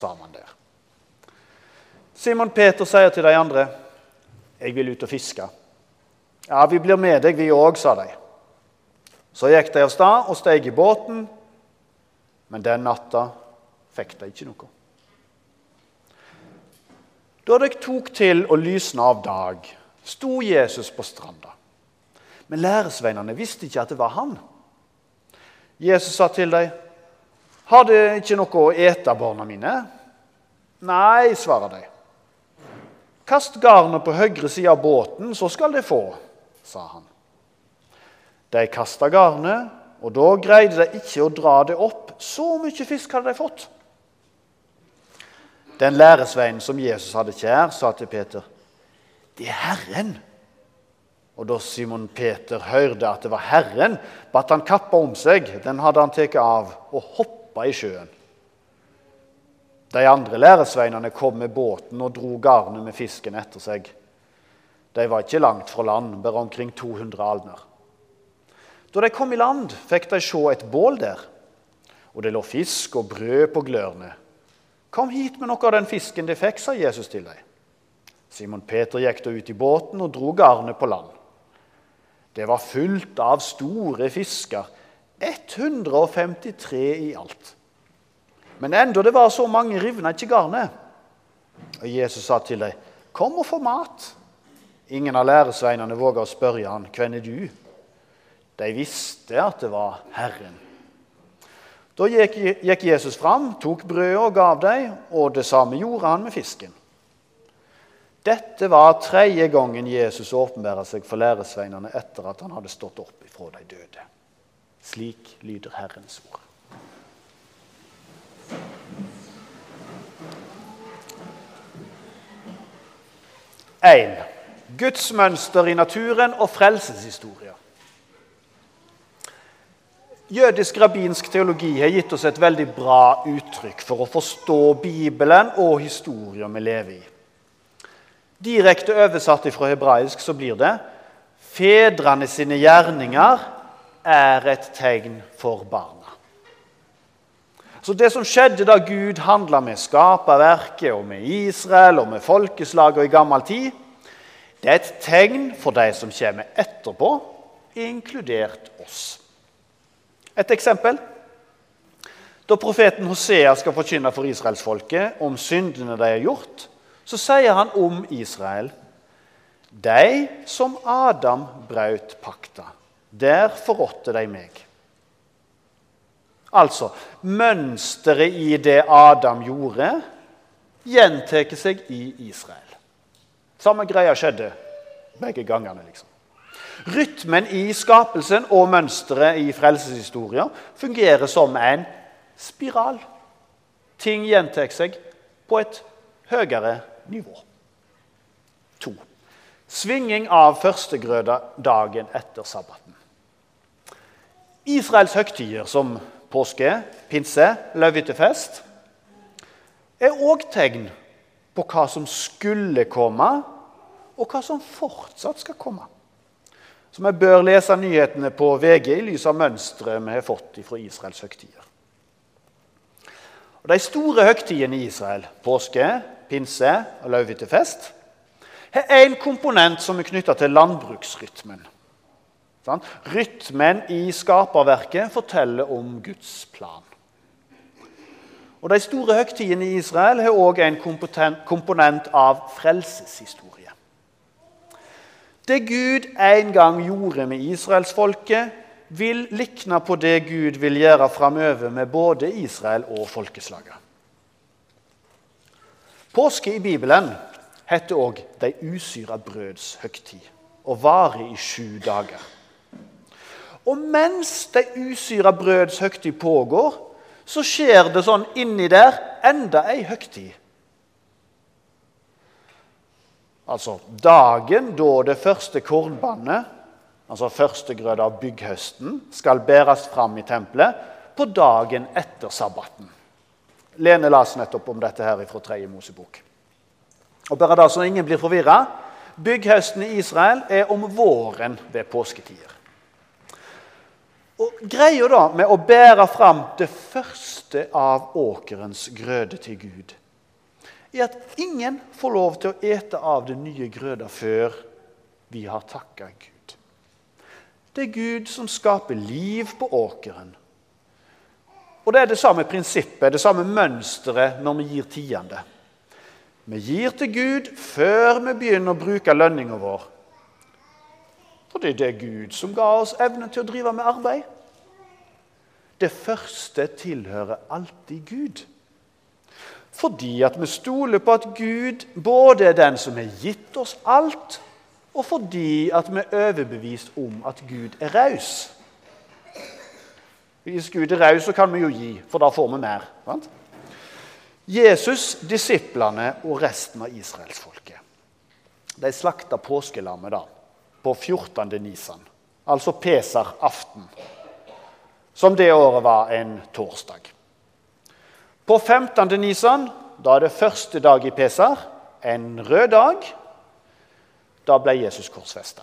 sammen der. Simon Peter sier til de andre, 'Jeg vil ut og fiske.' 'Ja, vi blir med deg, vi òg', sa de. Så gikk de av sted og steg i båten, men den natta fikk de ikke noe. Da dere tok til å lysne av dag, sto Jesus på stranda. Men læresveinene visste ikke at det var han. Jesus sa til dem, 'Har dere ikke noe å ete, barna mine?' 'Nei', svarer de. 'Kast garnet på høyre side av båten, så skal de få', sa han. De kasta garnet, og da greide de ikke å dra det opp. Så mye fisk hadde de fått. Den læresveinen som Jesus hadde kjær, sa til Peter, 'Det er Herren.' Og da Simon Peter hørte at det var Herren, batt han kappa om seg, den hadde han tatt av, og hoppa i sjøen. De andre læresveinene kom med båten og dro garnet med fisken etter seg. De var ikke langt fra land, bare omkring 200 alner. Da de kom i land, fikk de se et bål der, og det lå fisk og brød på glørne. Kom hit med noe av den fisken de fikk, sa Jesus til dem. Simon Peter gikk da ut i båten og dro garnet på land. Det var fullt av store fisker, 153 i alt. Men enda det var så mange, rivna ikke garnet. Og Jesus sa til dem, 'Kom og få mat.' Ingen av læresveinene våga å spørre han, 'Hvem er du?' De visste at det var Herren. Da gikk Jesus fram, tok brødet og gav dem, og det samme gjorde han med fisken. Dette var tredje gangen Jesus åpenbæra seg for læresveinene etter at han hadde stått opp ifra de døde. Slik lyder Herrens ord. En, Guds mønster i naturen og frelseshistorie. Jødisk rabbinsk teologi har gitt oss et veldig bra uttrykk for å forstå Bibelen og historien vi lever i. Direkte oversatt fra hebraisk så blir det Fedrene sine gjerninger er et tegn for barna. Så Det som skjedde da Gud handla med skaperverket og med Israel og med folkeslaget i gammel tid, det er et tegn for de som kommer etterpå, inkludert oss. Et eksempel. Da profeten Hosea skal forkynne for israelsfolket om syndene de har gjort, så sier han om Israel De som Adam brøt pakta, der forrådte de meg. Altså, mønsteret i det Adam gjorde, gjentar seg i Israel. Samme greia skjedde begge gangene. liksom. Rytmen i skapelsen og mønsteret i frelseshistorien fungerer som en spiral. Ting gjentar seg på et høyere nivå. To. Svinging av førstegrøda dagen etter sabbaten. Israels høgtider som påske, pinse, løvhyttefest er òg tegn på hva som skulle komme, og hva som fortsatt skal komme. Så vi bør lese nyhetene på VG i lys av mønsteret vi har fått fra Israels høgtider. De store høgtidene i Israel, påske, pinse og løvhyttefest, har én komponent som er knytta til landbruksrytmen. Sånn? Rytmen i skaperverket forteller om Guds plan. Og De store høgtidene i Israel har òg en komponent av frelseshistorie. Det Gud en gang gjorde med israelsfolket, vil likne på det Gud vil gjøre framover med både Israel og folkeslaget. Påske i Bibelen heter òg de usyra brøds høgtid og varer i sju dager. Og mens de usyra brøds høgtid pågår, så skjer det sånn inni der enda ei høgtid. Altså dagen da det første kornbandet, altså førstegrøda av bygghøsten, skal bæres fram i tempelet på dagen etter sabbaten. Lene las nettopp om dette her fra Tredje Mosebok. Og bare da så ingen blir forvirra bygghøsten i Israel er om våren ved påsketider. Og Greia da med å bære fram det første av åkerens grøde til Gud, er at ingen får lov til å ete av den nye grøda før vi har takka Gud. Det er Gud som skaper liv på åkeren. Og Det er det samme prinsippet, det samme mønsteret, når vi gir tiende. Vi gir til Gud før vi begynner å bruke lønninga vår. Fordi det er Gud som ga oss evnen til å drive med arbeid. Det første tilhører alltid Gud. Fordi at vi stoler på at Gud både er den som har gitt oss alt, og fordi at vi er overbevist om at Gud er raus. Hvis Gud er raus, så kan vi jo gi, for da får vi mer. Sant? Jesus, disiplene og resten av israelsfolket de slakta påskelammet da, på 14. nisan, altså Pesar-aften, som det året var en torsdag. På 15. nisan, da er det første dag i Pesar, en rød dag, da ble Jesus korsfesta.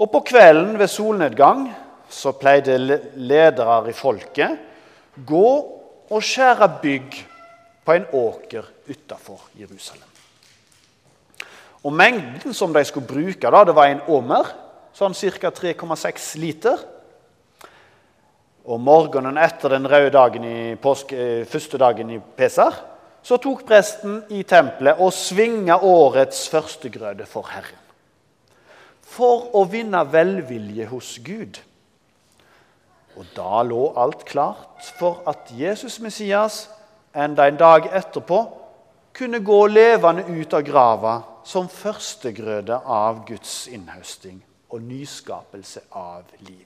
Og på kvelden ved solnedgang så pleide ledere i folket gå og skjære bygg på en åker utafor Jerusalem. Og Mengden som de skulle bruke, da, det var en åmer, sånn ca. 3,6 liter. Og morgenen etter den røde dagen i påske, eh, første dagen i Pesar så tok presten i tempelet og svinga årets førstegrøde for Herren. For å vinne velvilje hos Gud. Og da lå alt klart for at Jesus Messias enda en dag etterpå kunne gå levende ut av grava som førstegrøde av Guds innhøsting og nyskapelse av liv.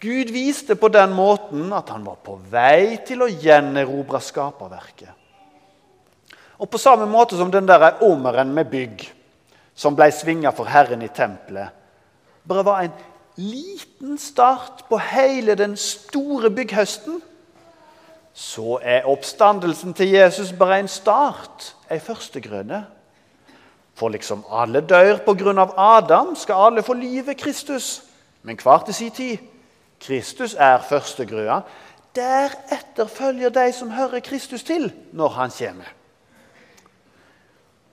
Gud viste på den måten at han var på vei til å gjenerobre skaperverket. Og på samme måte som den der omeren med bygg som ble svinga for Herren i tempelet, bare var en liten start på hele den store bygghøsten, så er oppstandelsen til Jesus bare en start, ei førstegrønne. For liksom alle dør pga. Adam, skal alle få livet Kristus, men hver til sin tid. Kristus er førstegrøa. Deretter følger de som hører Kristus til, når han kommer.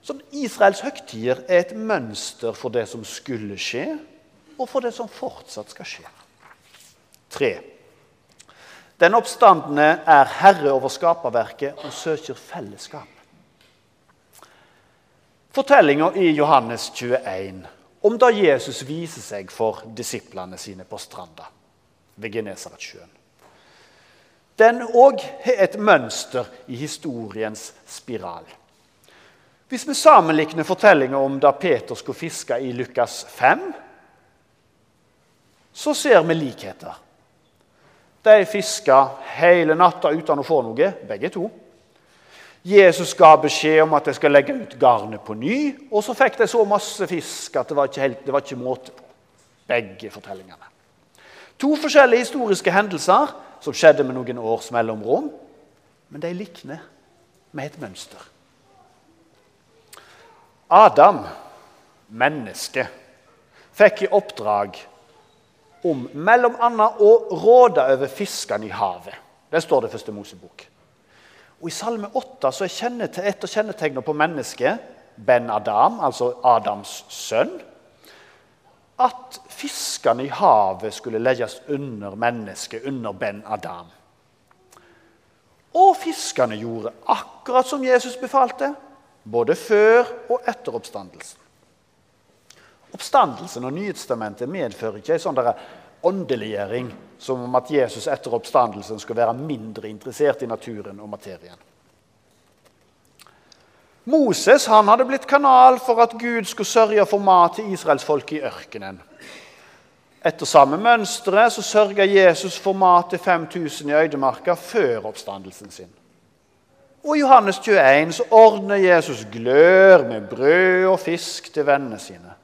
Så Israels høgtider er et mønster for det som skulle skje, og for det som fortsatt skal skje. Tre. Den oppstandende er herre over skaperverket og søker fellesskap. Fortellinga i Johannes 21 om da Jesus viser seg for disiplene sine på stranda ved Genesaretsjøen. Den òg har et mønster i historiens spiral. Hvis vi sammenligner fortellinga om da Peter skulle fiske i Lukas 5, så ser vi likheter. De fiska hele natta uten å få noe, begge to. Jesus ga beskjed om at de skal legge ut garnet på ny, og så fikk de så masse fisk at det var ikke, helt, det var ikke måte på. Begge fortellingene. To forskjellige historiske hendelser som skjedde med noen års mellomrom. Men de likner med et mønster. Adam, mennesket, fikk i oppdrag om bl.a. å råde over fiskene i havet. Det står det i første Mosebok. Og I Salme 8 så er et av kjennetegnene på mennesket Ben Adam, altså Adams sønn at fiskene i havet skulle legges under mennesket, under Ben Adam. Og fiskene gjorde akkurat som Jesus befalte, både før og etter oppstandelsen. Oppstandelsen og Nyhetstamentet medfører ikke en sånn åndeliggjøring som om at Jesus etter oppstandelsen skulle være mindre interessert i naturen og materien. Moses han hadde blitt kanal for at Gud skulle sørge for mat til israelsfolket i ørkenen. Etter samme mønsteret så sørga Jesus for mat til 5000 i øydemarka før oppstandelsen sin. Og I Johannes 21 så ordner Jesus glør med brød og fisk til vennene sine.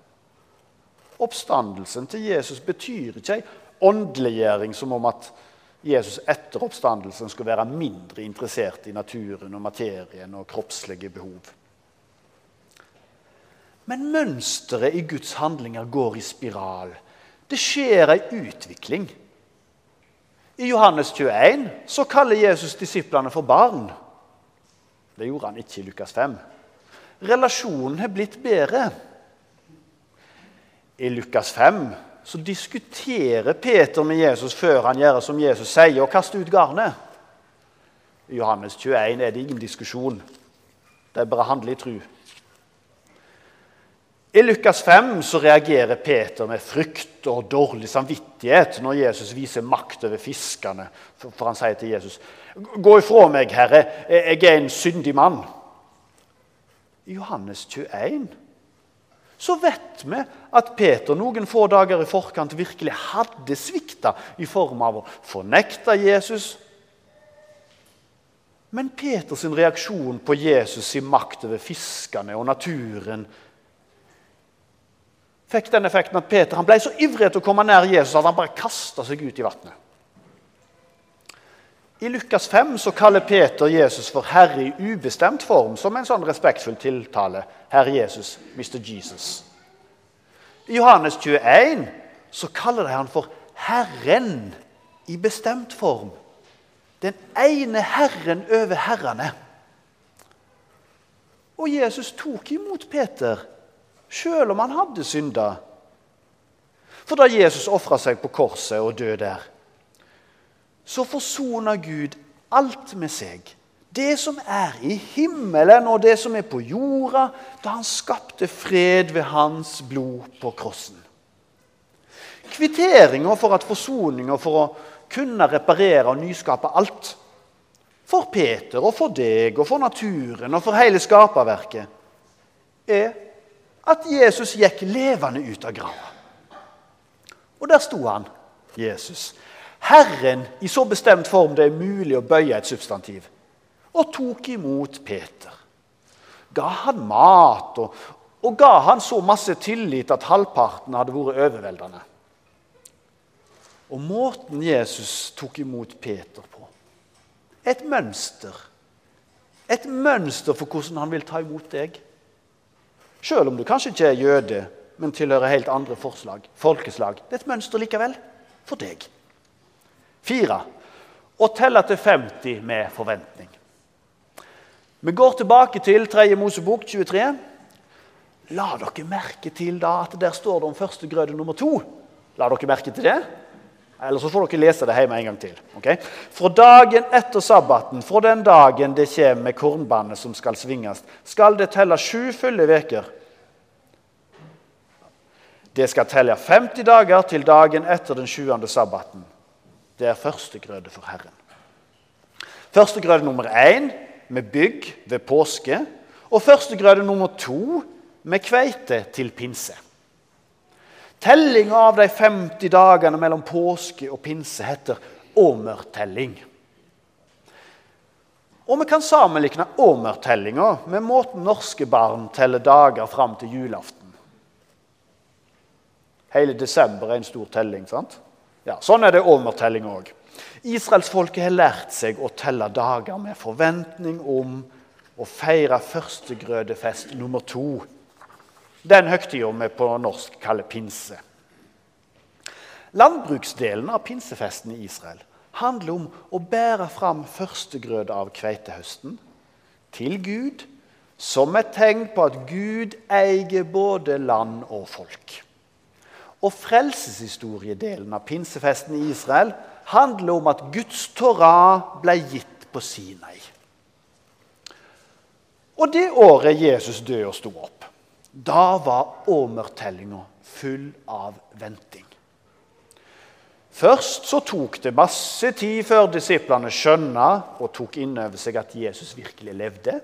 Oppstandelsen til Jesus betyr ikke ei åndeliggjøring som om at Jesus etter oppstandelsen skulle være mindre interessert i naturen og materien og kroppslige behov. Men mønsteret i Guds handlinger går i spiral. Det skjer ei utvikling. I Johannes 21 så kaller Jesus disiplene for barn. Det gjorde han ikke i Lukas 5. Relasjonen har blitt bedre. I Lukas 5 så diskuterer Peter med Jesus før han gjør som Jesus sier, og kaster ut garnet. I Johannes 21 er det ingen diskusjon. Det er bare handlig tru. I Lukas 5 så reagerer Peter med frykt og dårlig samvittighet når Jesus viser makt over fiskene. For han sier til Jesus, 'Gå ifra meg, Herre, jeg er en syndig mann.' I Johannes 21 så vet vi at Peter noen få dager i forkant virkelig hadde svikta i form av å fornekte Jesus. Men Peters reaksjon på Jesus' i makt over fiskene og naturen fikk den effekten at Peter ble så ivrig til å komme nær Jesus at han bare kasta seg ut i vannet. I Lukas 5 så kaller Peter Jesus for herre i ubestemt form, som en sånn respektfull tiltale. Herre Jesus, Mr. Jesus. I Johannes 21 så kaller de han for Herren i bestemt form. Den ene Herren over herrene. Og Jesus tok imot Peter, sjøl om han hadde synda. For da Jesus ofra seg på korset og døde der, så forsoner Gud alt med seg. Det som er i himmelen, og det som er på jorda, da han skapte fred ved hans blod på krossen. Kvitteringa for at forsoninga for å kunne reparere og nyskape alt for Peter og for deg og for naturen og for hele skaperverket, er at Jesus gikk levende ut av grava. Og der sto han, Jesus, Herren i så bestemt form det er mulig å bøye et substantiv, og tok imot Peter. Ga han mat og, og ga han så masse tillit at halvparten hadde vært overveldende. Og måten Jesus tok imot Peter på Et mønster. Et mønster for hvordan han vil ta imot deg. Selv om du kanskje ikke er jøde, men tilhører helt andre forslag, folkeslag. Det er et mønster likevel for deg. Fire. Og telle til 50 med forventning. Vi går tilbake til 3. Mosebok 23. La dere merke til da at der står det om førstegrøde nummer to. La dere merke til det? Eller så får dere lese det hjemme en gang til. Okay? Fra dagen etter sabbaten, fra den dagen det kommer med kornbandet som skal svinges, skal det telle sju fulle veker. Det skal telle 50 dager til dagen etter den sjuende sabbaten. Det er førstegrøde for Herren. Førstegrøde nummer én med bygg ved påske. Og førstegrøde nummer to med kveite til pinse. Tellinga av de 50 dagene mellom påske og pinse heter åmertelling. Og Vi kan sammenligne åmertellinga med måten norske barn teller dager fram til julaften. Hele desember er en stor telling. sant? Ja, Sånn er det overtelling òg. Israelsfolket har lært seg å telle dager med forventning om å feire førstegrødefest nummer to. Den høgtida vi på norsk kaller pinse. Landbruksdelen av pinsefesten i Israel handler om å bære fram førstegrøde av kveitehøsten til Gud som et tegn på at Gud eier både land og folk. Og frelseshistoriedelen av pinsefesten i Israel handler om at Guds Torah ble gitt på Sinai. Og det året Jesus døde og sto opp, da var åmertellinga full av venting. Først så tok det masse tid før disiplene skjønna og tok inn over seg at Jesus virkelig levde.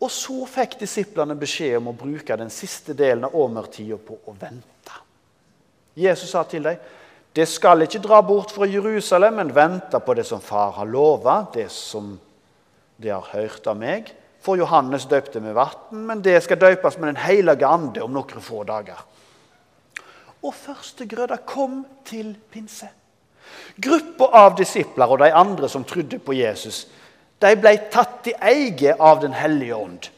Og så fikk disiplene beskjed om å bruke den siste delen av åmertida på å vente. Jesus sa til dem, 'Det skal ikke dra bort fra Jerusalem, men vente på det som far har lova', 'det som de har hørt av meg'. For Johannes døpte med vann, men det skal døpes med Den hellige ande om noen få dager. Og førstegrøda kom til pinse. Gruppa av disipler og de andre som trodde på Jesus, de ble tatt i eie av Den hellige ånd.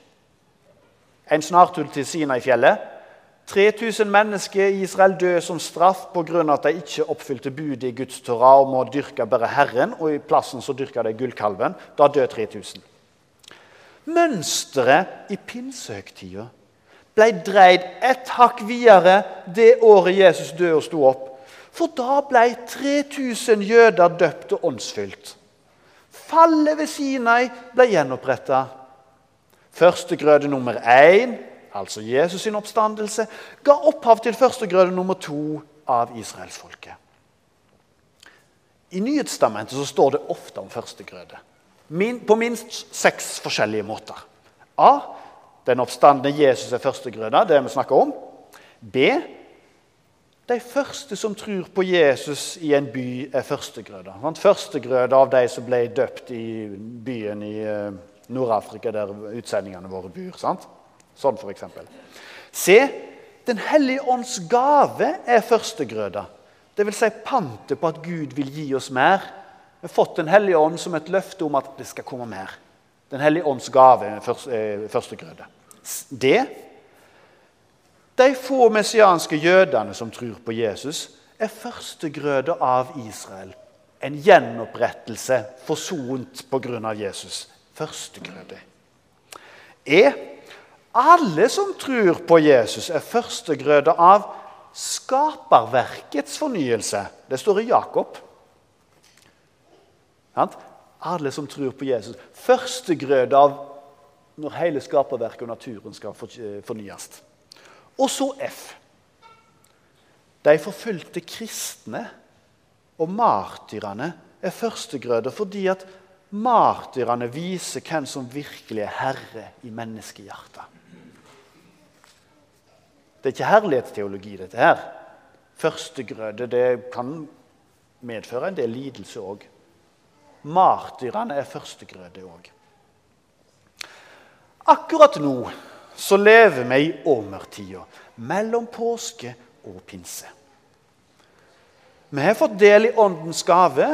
En snartur til Sinai-fjellet. 3000 mennesker i Israel døde som straff pga. at de ikke oppfylte budet i Guds Torah om å dyrke bare Herren, og i plassen så dyrka de gullkalven. Da døde 3000. Mønsteret i pinsehøgtida ble dreid ett hakk videre det året Jesus døde og sto opp. For da ble 3000 jøder døpt og åndsfylt. Fallet ved Sinai ble gjenoppretta. Førstegrøde nummer én altså Jesus' sin oppstandelse, ga opphav til førstegrøde nummer to av israelsfolket. I Nyhetstamentet så står det ofte om førstegrøde. Min, på minst seks forskjellige måter. A. Den oppstandende Jesus er førstegrøda, det vi snakker om. B. De første som tror på Jesus i en by, er førstegrøda. Førstegrøda av de som ble døpt i byen i eh, Nord-Afrika, der utsendingene våre bor. sant? Sånn f.eks. Se, Den hellige ånds gave er førstegrøda. Det vil Si pantet på at Gud vil gi oss mer. Vi har fått Den hellige ånd som et løfte om at det skal komme mer. Den hellige ånds gave er førstegrøde. Det De få messianske jødene som tror på Jesus, er førstegrøde av Israel. En gjenopprettelse forsont pga. Jesus. Førstegrøde. Er alle som tror på Jesus, er førstegrøde av skaperverkets fornyelse. Det står i Jakob. Alle som tror på Jesus. Førstegrøde av når hele skaperverket og naturen skal fornyes. fornyes. Og så F. De forfulgte kristne og martyrene er førstegrøde fordi at martyrene viser hvem som virkelig er herre i menneskehjertet. Det er ikke herlighetsteologi, dette her. Førstegrøde det kan medføre en del lidelse òg. Martyrene er førstegrøde òg. Akkurat nå så lever vi i åmertida mellom påske og pinse. Vi har fått del i Åndens gave,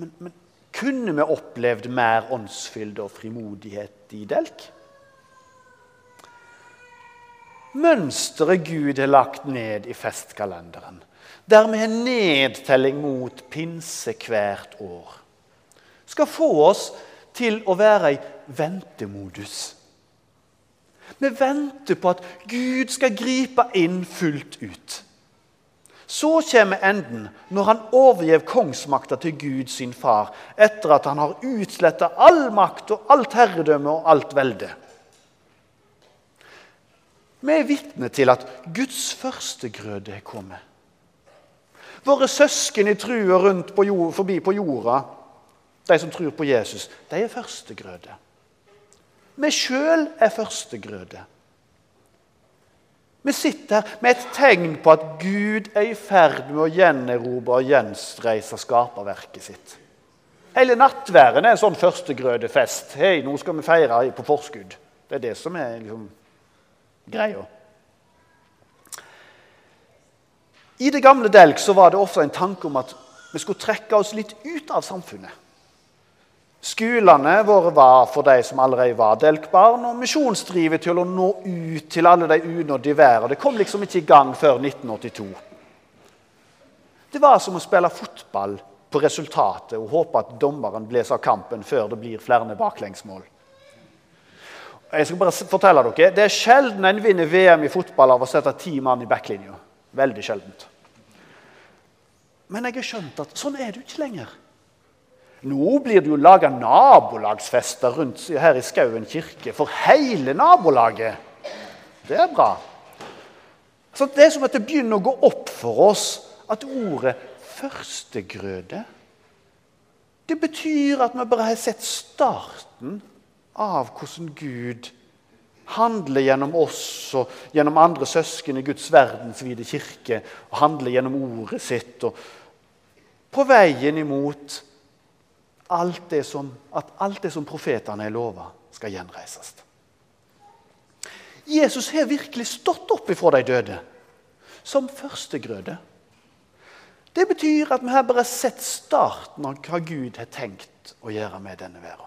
men, men kunne vi opplevd mer åndsfylde og frimodighet i Delk? mønsteret Gud har lagt ned i festkalenderen, der vi har nedtelling mot pinse hvert år, skal få oss til å være i ventemodus. Vi venter på at Gud skal gripe inn fullt ut. Så kommer enden når han overgir kongsmakta til Gud sin far, etter at han har utsletta all makt og alt herredømme og alt velde. Vi er vitne til at Guds førstegrøde er kommet. Våre søsken i trua rundt på jord, forbi på jorda, de som tror på Jesus, de er førstegrøde. Vi sjøl er førstegrøde. Vi sitter her med et tegn på at Gud er i ferd med å gjenerobre og gjenstreise skaperverket sitt. Hele nattværen er en sånn førstegrødefest. Hei, nå skal vi feire på forskudd. Det er det som er liksom greia. I det gamle Delk var det ofte en tanke om at vi skulle trekke oss litt ut av samfunnet. Skolene våre var for de som allerede var delkbarn, og misjonsdrivet til å nå ut til alle de unådde i verden. Det kom liksom ikke i gang før 1982. Det var som å spille fotball på resultatet og håpe at dommeren blåser av kampen før det blir flere baklengsmål. Jeg skal bare fortelle dere, Det er sjelden en vinner VM i fotball av å sette ti mann i backlinja. Veldig sjeldent. Men jeg har skjønt at sånn er det ikke lenger. Nå blir det jo laga nabolagsfester rundt her i Skauen kirke for hele nabolaget. Det er bra. Så Det er som at det begynner å gå opp for oss at ordet 'førstegrøde' det betyr at vi bare har sett starten av hvordan Gud handler gjennom oss og gjennom andre søsken i Guds verdensvide kirke. og Handler gjennom ordet sitt og på veien imot alt som, at alt det som profetene har lova, skal gjenreises. Jesus har virkelig stått opp ifra de døde som førstegrøde. Det betyr at vi har bare sett starten av hva Gud har tenkt å gjøre med denne verden.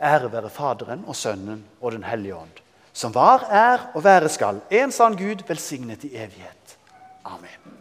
Ære være Faderen og Sønnen og Den hellige ånd, som var, er og være skal, en sann Gud, velsignet i evighet. Amen.